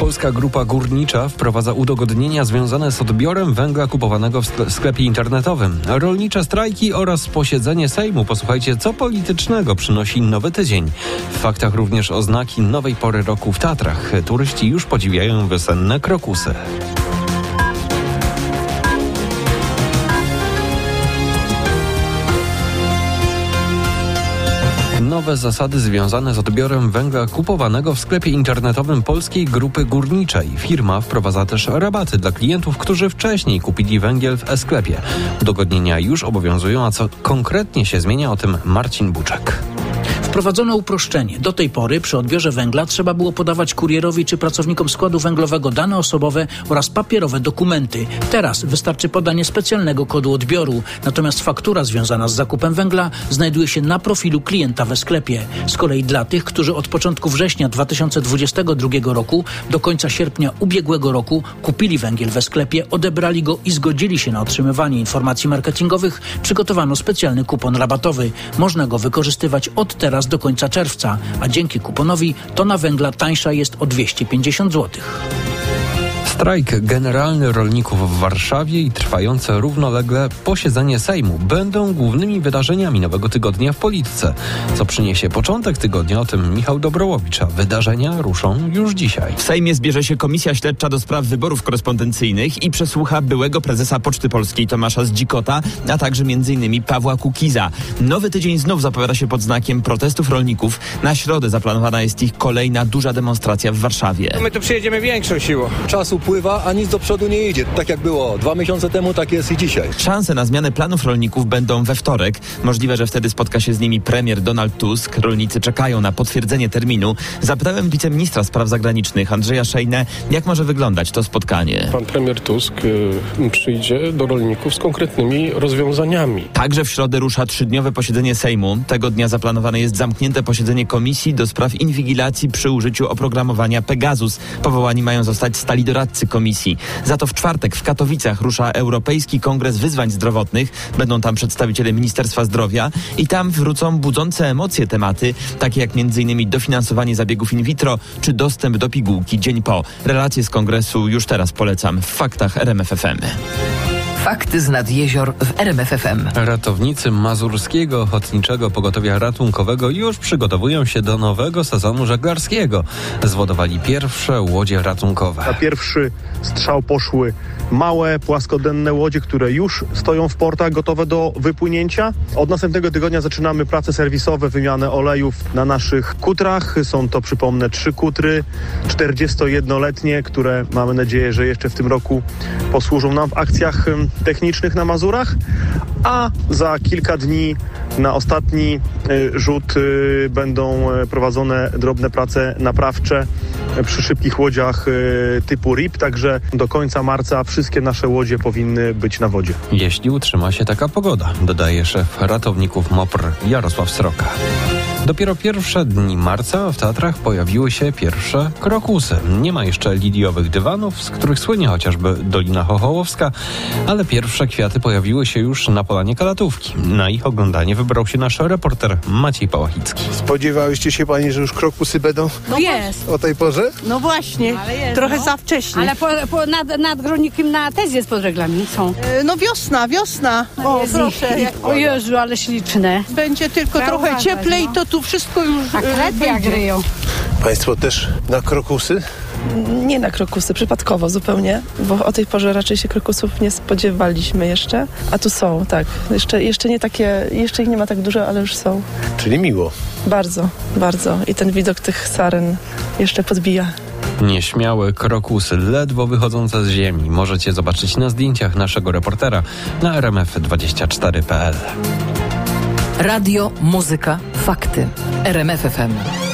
Polska Grupa Górnicza wprowadza udogodnienia związane z odbiorem węgla kupowanego w sklepie internetowym. Rolnicze strajki oraz posiedzenie Sejmu. Posłuchajcie, co politycznego przynosi nowy tydzień. W faktach również oznaki nowej pory roku w Tatrach. Turyści już podziwiają wiosenne krokusy. Nowe zasady związane z odbiorem węgla kupowanego w sklepie internetowym Polskiej Grupy Górniczej. Firma wprowadza też rabaty dla klientów, którzy wcześniej kupili węgiel w e-sklepie. Udogodnienia już obowiązują, a co konkretnie się zmienia, o tym Marcin Buczek. Wprowadzono uproszczenie. Do tej pory przy odbiorze węgla trzeba było podawać kurierowi czy pracownikom składu węglowego dane osobowe oraz papierowe dokumenty. Teraz wystarczy podanie specjalnego kodu odbioru. Natomiast faktura związana z zakupem węgla znajduje się na profilu klienta we sklepie. Z kolei dla tych, którzy od początku września 2022 roku do końca sierpnia ubiegłego roku kupili węgiel we sklepie, odebrali go i zgodzili się na otrzymywanie informacji marketingowych, przygotowano specjalny kupon rabatowy. Można go wykorzystywać od teraz do końca czerwca, a dzięki kuponowi tona węgla tańsza jest o 250 zł. Strajk generalny rolników w Warszawie i trwające równolegle posiedzenie Sejmu będą głównymi wydarzeniami nowego tygodnia w polityce. Co przyniesie początek tygodnia, o tym Michał Dobrołowicz, a wydarzenia ruszą już dzisiaj. W Sejmie zbierze się Komisja Śledcza do spraw wyborów korespondencyjnych i przesłucha byłego prezesa Poczty Polskiej Tomasza Zdzikota, a także m.in. Pawła Kukiza. Nowy tydzień znów zapowiada się pod znakiem protestów rolników. Na środę zaplanowana jest ich kolejna duża demonstracja w Warszawie. My tu przyjedziemy większą siłą. Czasu upływa, a nic do przodu nie idzie. Tak jak było dwa miesiące temu, tak jest i dzisiaj. Szanse na zmianę planów rolników będą we wtorek. Możliwe, że wtedy spotka się z nimi premier Donald Tusk. Rolnicy czekają na potwierdzenie terminu. Zapytałem wiceministra spraw zagranicznych Andrzeja Szejnę, jak może wyglądać to spotkanie. Pan premier Tusk y, przyjdzie do rolników z konkretnymi rozwiązaniami. Także w środę rusza trzydniowe posiedzenie Sejmu. Tego dnia zaplanowane jest zamknięte posiedzenie Komisji do spraw inwigilacji przy użyciu oprogramowania Pegasus. Powołani mają zostać stali doradcy komisji. Za to w czwartek w Katowicach rusza Europejski Kongres Wyzwań Zdrowotnych. Będą tam przedstawiciele Ministerstwa Zdrowia i tam wrócą budzące emocje tematy, takie jak m.in. dofinansowanie zabiegów in vitro czy dostęp do pigułki dzień po. Relacje z kongresu już teraz polecam w faktach RMFFM. Fakty z nad jezior w RMFFM. Ratownicy Mazurskiego Ochotniczego Pogotowia Ratunkowego już przygotowują się do nowego sezonu żeglarskiego. Zwodowali pierwsze łodzie ratunkowe. Na pierwszy strzał poszły małe, płaskodenne łodzie, które już stoją w portach gotowe do wypłynięcia. Od następnego tygodnia zaczynamy prace serwisowe, wymianę olejów na naszych kutrach. Są to, przypomnę, trzy kutry 41-letnie, które mamy nadzieję, że jeszcze w tym roku posłużą nam w akcjach technicznych na Mazurach, a za kilka dni na ostatni rzut y, będą y, prowadzone drobne prace naprawcze przy szybkich łodziach typu RIP, także do końca marca wszystkie nasze łodzie powinny być na wodzie. Jeśli utrzyma się taka pogoda, dodaje szef ratowników MOPR Jarosław Sroka. Dopiero pierwsze dni marca w Tatrach pojawiły się pierwsze krokusy. Nie ma jeszcze liliowych dywanów, z których słynie chociażby Dolina Chochołowska, ale pierwsze kwiaty pojawiły się już na polanie Kalatówki. Na ich oglądanie wybrał się nasz reporter Maciej Pałachicki. Spodziewałyście się pani, że już krokusy będą no jest. o tej porze? No właśnie, jest, trochę no. za wcześnie. Ale po, po, nad, nad Gronikiem na też jest pod reglami są. E, no wiosna, wiosna. O, proszę. Jak, o Jezu, ale śliczne. Będzie tylko trochę cieplej, no. to tu wszystko już A kredki jak ryją. Państwo też na krokusy? Nie na krokusy, przypadkowo zupełnie, bo o tej porze raczej się krokusów nie spodziewaliśmy jeszcze, a tu są, tak. Jeszcze, jeszcze nie takie, jeszcze ich nie ma tak dużo, ale już są. Czyli miło. Bardzo, bardzo. I ten widok tych saren jeszcze podbija. Nieśmiałe krokusy, ledwo wychodzące z ziemi. Możecie zobaczyć na zdjęciach naszego reportera na rmf24.pl. Radio, muzyka, fakty. RMFFM.